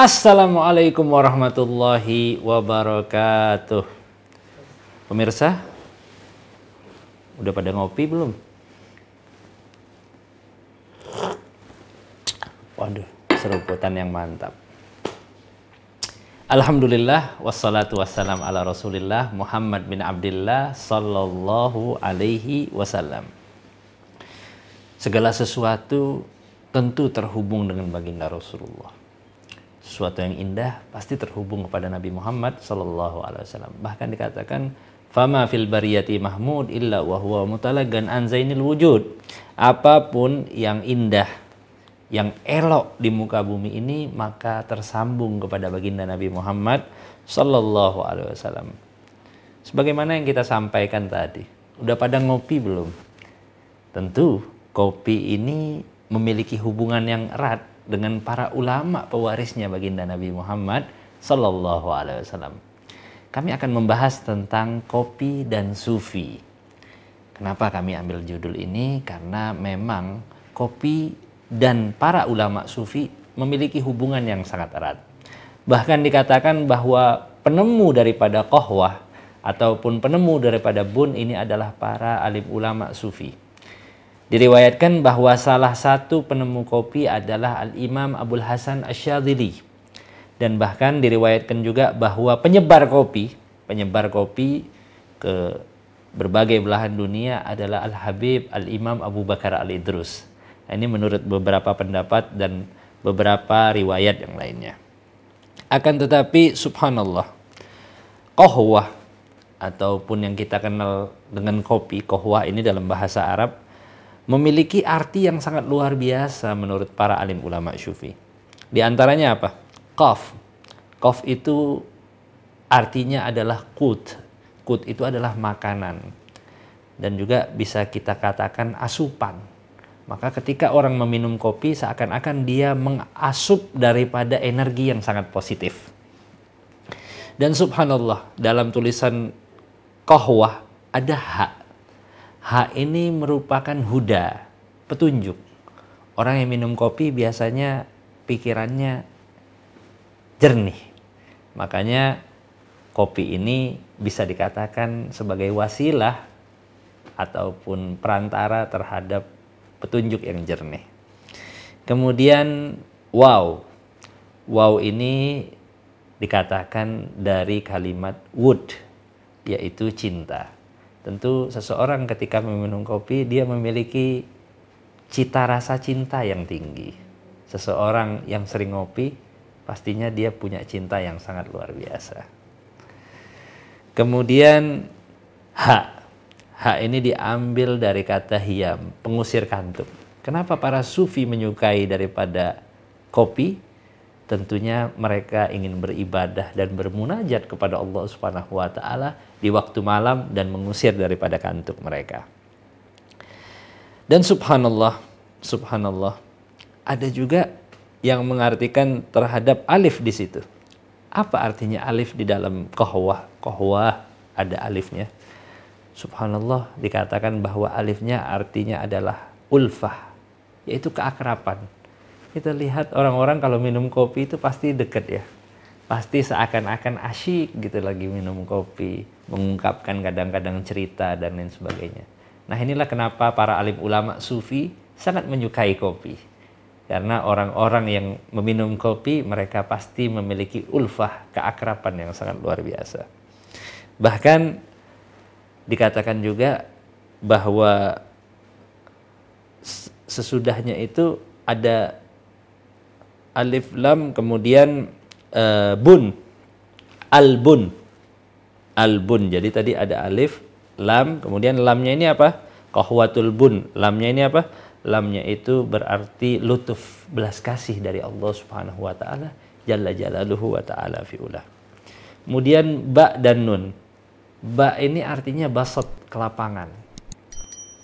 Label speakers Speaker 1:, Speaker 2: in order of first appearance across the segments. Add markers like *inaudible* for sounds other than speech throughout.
Speaker 1: Assalamualaikum warahmatullahi wabarakatuh. Pemirsa, udah pada ngopi belum? Waduh, seruputan yang mantap. Alhamdulillah wassalatu wassalam ala Rasulillah Muhammad bin Abdullah sallallahu alaihi wasallam. Segala sesuatu tentu terhubung dengan baginda Rasulullah. Sesuatu yang indah pasti terhubung kepada Nabi Muhammad sallallahu alaihi wasallam. Bahkan dikatakan fama fil bariyati mahmud illa wa huwa mutalagan an zainil wujud. Apa pun yang indah yang elok di muka bumi ini maka tersambung kepada baginda Nabi Muhammad Sallallahu Alaihi Wasallam. Sebagaimana yang kita sampaikan tadi, udah pada ngopi belum? Tentu kopi ini memiliki hubungan yang erat dengan para ulama pewarisnya baginda Nabi Muhammad Sallallahu Alaihi Wasallam. Kami akan membahas tentang kopi dan sufi. Kenapa kami ambil judul ini? Karena memang kopi dan para ulama sufi memiliki hubungan yang sangat erat. Bahkan dikatakan bahwa penemu daripada kohwah ataupun penemu daripada bun ini adalah para alim ulama sufi. Diriwayatkan bahwa salah satu penemu kopi adalah Al-Imam Abdul Hasan Asyadili. Dan bahkan diriwayatkan juga bahwa penyebar kopi, penyebar kopi ke berbagai belahan dunia adalah Al-Habib Al-Imam Abu Bakar Al-Idrus ini menurut beberapa pendapat dan beberapa riwayat yang lainnya. Akan tetapi subhanallah, kohwah ataupun yang kita kenal dengan kopi, kohwah ini dalam bahasa Arab memiliki arti yang sangat luar biasa menurut para alim ulama syufi. Di antaranya apa? Qaf. Qaf itu artinya adalah kut. Kut itu adalah makanan. Dan juga bisa kita katakan asupan maka ketika orang meminum kopi seakan-akan dia mengasup daripada energi yang sangat positif. Dan subhanallah dalam tulisan kohwah ada hak. Hak ini merupakan huda, petunjuk. Orang yang minum kopi biasanya pikirannya jernih. Makanya kopi ini bisa dikatakan sebagai wasilah ataupun perantara terhadap petunjuk yang jernih. Kemudian wow. Wow ini dikatakan dari kalimat wood yaitu cinta. Tentu seseorang ketika meminum kopi dia memiliki cita rasa cinta yang tinggi. Seseorang yang sering ngopi pastinya dia punya cinta yang sangat luar biasa. Kemudian hak Hak ini diambil dari kata hiam, pengusir kantuk. Kenapa para sufi menyukai daripada kopi? Tentunya mereka ingin beribadah dan bermunajat kepada Allah Subhanahu wa taala di waktu malam dan mengusir daripada kantuk mereka. Dan subhanallah, subhanallah, ada juga yang mengartikan terhadap alif di situ. Apa artinya alif di dalam kohwah? Kohwah ada alifnya subhanallah dikatakan bahwa alifnya artinya adalah ulfah, yaitu keakraban. Kita lihat orang-orang kalau minum kopi itu pasti deket ya. Pasti seakan-akan asyik gitu lagi minum kopi, mengungkapkan kadang-kadang cerita dan lain sebagainya. Nah inilah kenapa para alim ulama sufi sangat menyukai kopi. Karena orang-orang yang meminum kopi mereka pasti memiliki ulfah, keakraban yang sangat luar biasa. Bahkan dikatakan juga bahwa sesudahnya itu ada alif lam kemudian uh, bun. Al bun al bun jadi tadi ada alif lam kemudian lamnya ini apa? Kohwatul bun. Lamnya ini apa? Lamnya itu berarti lutuf belas kasih dari Allah Subhanahu wa taala. Jalla jalaluhu wa taala fiulah kemudian ba dan nun. Ba ini artinya basat kelapangan.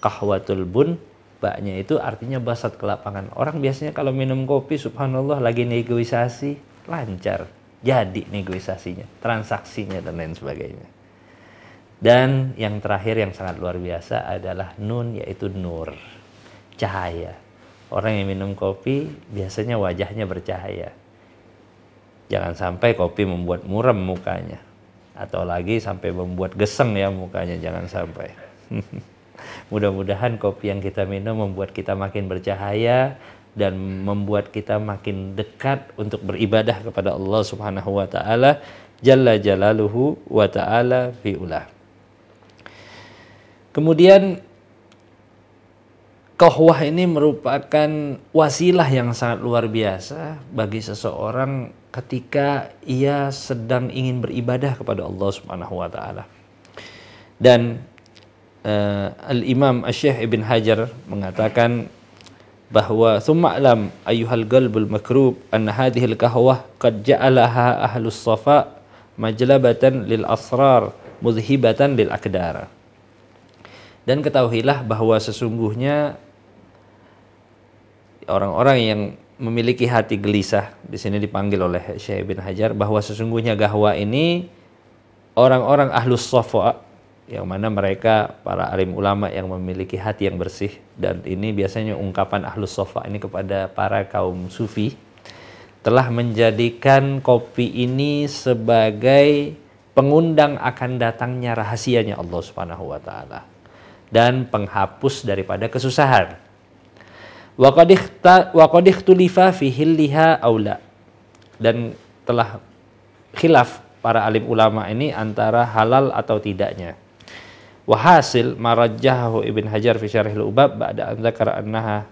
Speaker 1: Kahwatul bun, baknya itu artinya basat kelapangan. Orang biasanya kalau minum kopi, subhanallah lagi negosiasi, lancar. Jadi negosiasinya, transaksinya dan lain sebagainya. Dan yang terakhir yang sangat luar biasa adalah nun yaitu nur, cahaya. Orang yang minum kopi biasanya wajahnya bercahaya. Jangan sampai kopi membuat muram mukanya. Atau lagi sampai membuat geseng ya mukanya, jangan sampai. *laughs* Mudah-mudahan kopi yang kita minum membuat kita makin bercahaya dan membuat kita makin dekat untuk beribadah kepada Allah Subhanahu wa taala jalla jalaluhu wa taala fi'ulah. Kemudian Kohwah ini merupakan wasilah yang sangat luar biasa bagi seseorang ketika ia sedang ingin beribadah kepada Allah Subhanahu wa taala. Dan uh, Al-Imam Asy-Syaikh Ibn Hajar mengatakan bahwa thumma alam ayyuhal qalbul makrub anna hadhihi al-kahwah qad ja'alaha ahlus safa majlabatan lil asrar mudhibatan lil akdar. Dan ketahuilah bahwa sesungguhnya orang-orang yang memiliki hati gelisah di sini dipanggil oleh Syekh bin Hajar bahwa sesungguhnya gahwa ini orang-orang ahlus sofa yang mana mereka para alim ulama yang memiliki hati yang bersih. Dan ini biasanya ungkapan ahlus sofa ini kepada para kaum sufi. Telah menjadikan kopi ini sebagai pengundang akan datangnya rahasianya Allah Subhanahu wa taala. Dan penghapus daripada kesusahan. Wa qad ikhtulifa fi hilliha aula. Dan telah khilaf para alim ulama ini antara halal atau tidaknya wahasil marajjahu ibn hajar fi syarih al-ubab ba'da an dzakara annaha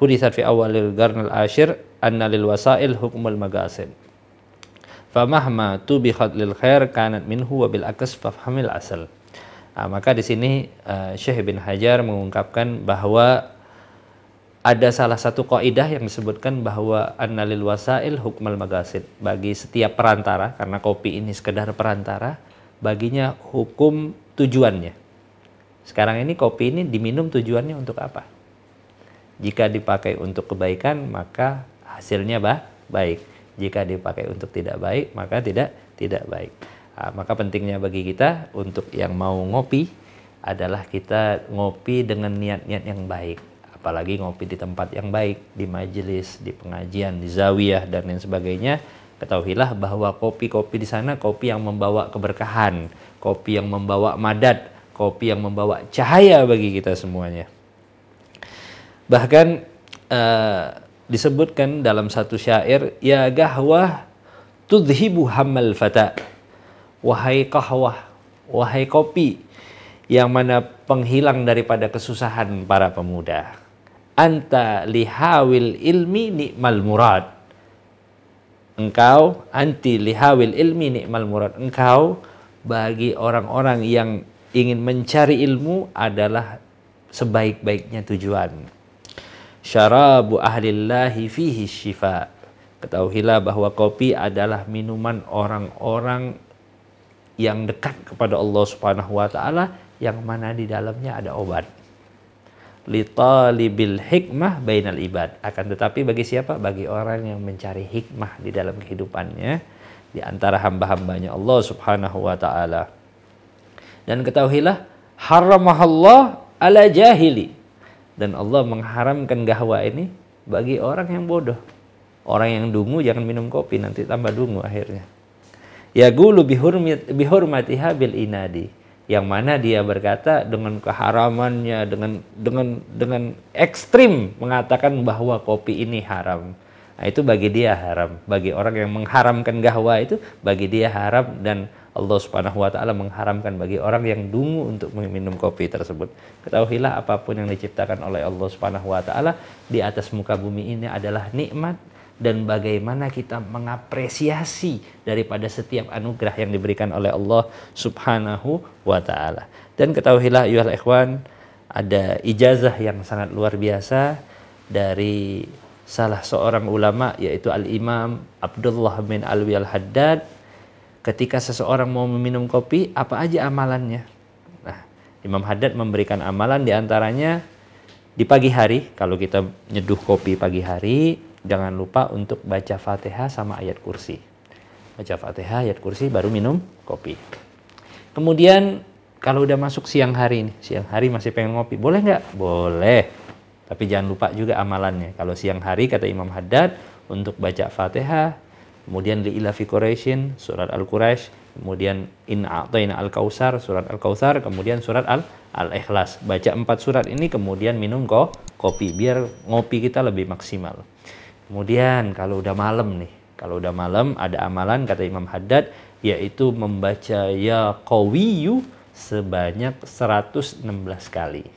Speaker 1: hudithat fi awalil qarn al-ashir anna lil wasail hukmul magasin famahma tubikhat lil khair kanat minhu wa bil akas fafhamil asal nah, maka di sini uh, Syekh bin Hajar mengungkapkan bahwa ada salah satu kaidah yang disebutkan bahwa annalil wasail hukmal magasid bagi setiap perantara karena kopi ini sekedar perantara baginya hukum tujuannya. Sekarang ini kopi ini diminum tujuannya untuk apa? Jika dipakai untuk kebaikan maka hasilnya bah baik. Jika dipakai untuk tidak baik maka tidak tidak baik. Nah, maka pentingnya bagi kita untuk yang mau ngopi adalah kita ngopi dengan niat-niat yang baik. Apalagi ngopi di tempat yang baik, di majelis, di pengajian, di zawiyah dan lain sebagainya, ketahuilah bahwa kopi-kopi di sana kopi yang membawa keberkahan, kopi yang membawa madat, kopi yang membawa cahaya bagi kita semuanya. Bahkan uh, disebutkan dalam satu syair, ya gahwah tudhibu hammal fata. Wahai kahwah, wahai kopi yang mana penghilang daripada kesusahan para pemuda anta lihawil ilmi nikmal murad. Engkau anti lihawil ilmi nikmal murad. Engkau bagi orang-orang yang ingin mencari ilmu adalah sebaik-baiknya tujuan. Syarabu ahlillahi fihi syifa. Ketahuilah bahwa kopi adalah minuman orang-orang yang dekat kepada Allah Subhanahu wa taala yang mana di dalamnya ada obat li talibil hikmah bainal ibad. Akan tetapi bagi siapa? Bagi orang yang mencari hikmah di dalam kehidupannya di antara hamba-hambanya Allah Subhanahu wa taala. Dan ketahuilah haramahallah ala jahili. Dan Allah mengharamkan gahwa ini bagi orang yang bodoh. Orang yang dungu jangan minum kopi nanti tambah dungu akhirnya. Ya gulu bihurmatiha bil inadi yang mana dia berkata dengan keharamannya dengan dengan dengan ekstrim mengatakan bahwa kopi ini haram. Nah, itu bagi dia haram. Bagi orang yang mengharamkan gahwa itu bagi dia haram dan Allah Subhanahu wa taala mengharamkan bagi orang yang dungu untuk meminum kopi tersebut. Ketahuilah apa pun yang diciptakan oleh Allah Subhanahu wa taala di atas muka bumi ini adalah nikmat dan bagaimana kita mengapresiasi daripada setiap anugerah yang diberikan oleh Allah Subhanahu wa taala. Dan ketahuilah ya ikhwan, ada ijazah yang sangat luar biasa dari salah seorang ulama yaitu Al-Imam Abdullah bin Alwi Al-Haddad ketika seseorang mau meminum kopi apa aja amalannya. Nah, Imam Haddad memberikan amalan di antaranya di pagi hari kalau kita nyeduh kopi pagi hari jangan lupa untuk baca Fatihah sama ayat kursi. Baca Fatihah, ayat kursi, baru minum kopi. Kemudian kalau udah masuk siang hari ini, siang hari masih pengen ngopi, boleh nggak? Boleh. Tapi jangan lupa juga amalannya. Kalau siang hari kata Imam Haddad untuk baca Fatihah, kemudian li ila fi surat Al-Quraisy, kemudian in a'tayna al-kautsar surat Al-Kautsar, kemudian surat Al Al-Ikhlas. Baca empat surat ini kemudian minum kok kopi biar ngopi kita lebih maksimal. Kemudian kalau udah malam nih, kalau udah malam ada amalan kata Imam Haddad yaitu membaca ya qawiyu sebanyak 116 kali.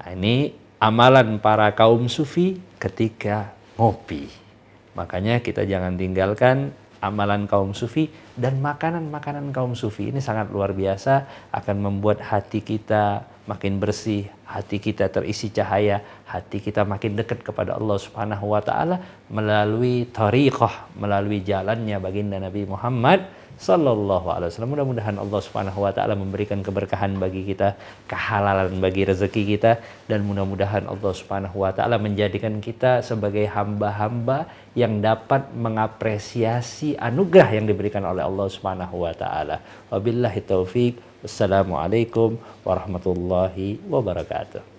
Speaker 1: Nah, ini amalan para kaum sufi ketika ngopi. Makanya kita jangan tinggalkan amalan kaum sufi dan makanan-makanan kaum sufi ini sangat luar biasa akan membuat hati kita makin bersih, hati kita terisi cahaya, hati kita makin dekat kepada Allah Subhanahu wa taala melalui tariqah, melalui jalannya baginda Nabi Muhammad sallallahu alaihi wasallam. Mudah-mudahan Allah Subhanahu wa taala memberikan keberkahan bagi kita, kehalalan bagi rezeki kita dan mudah-mudahan Allah Subhanahu wa taala menjadikan kita sebagai hamba-hamba yang dapat mengapresiasi anugerah yang diberikan oleh Allah Subhanahu wa taala. Wabillahi taufik. Wassalamualaikum warahmatullahi wabarakatuh.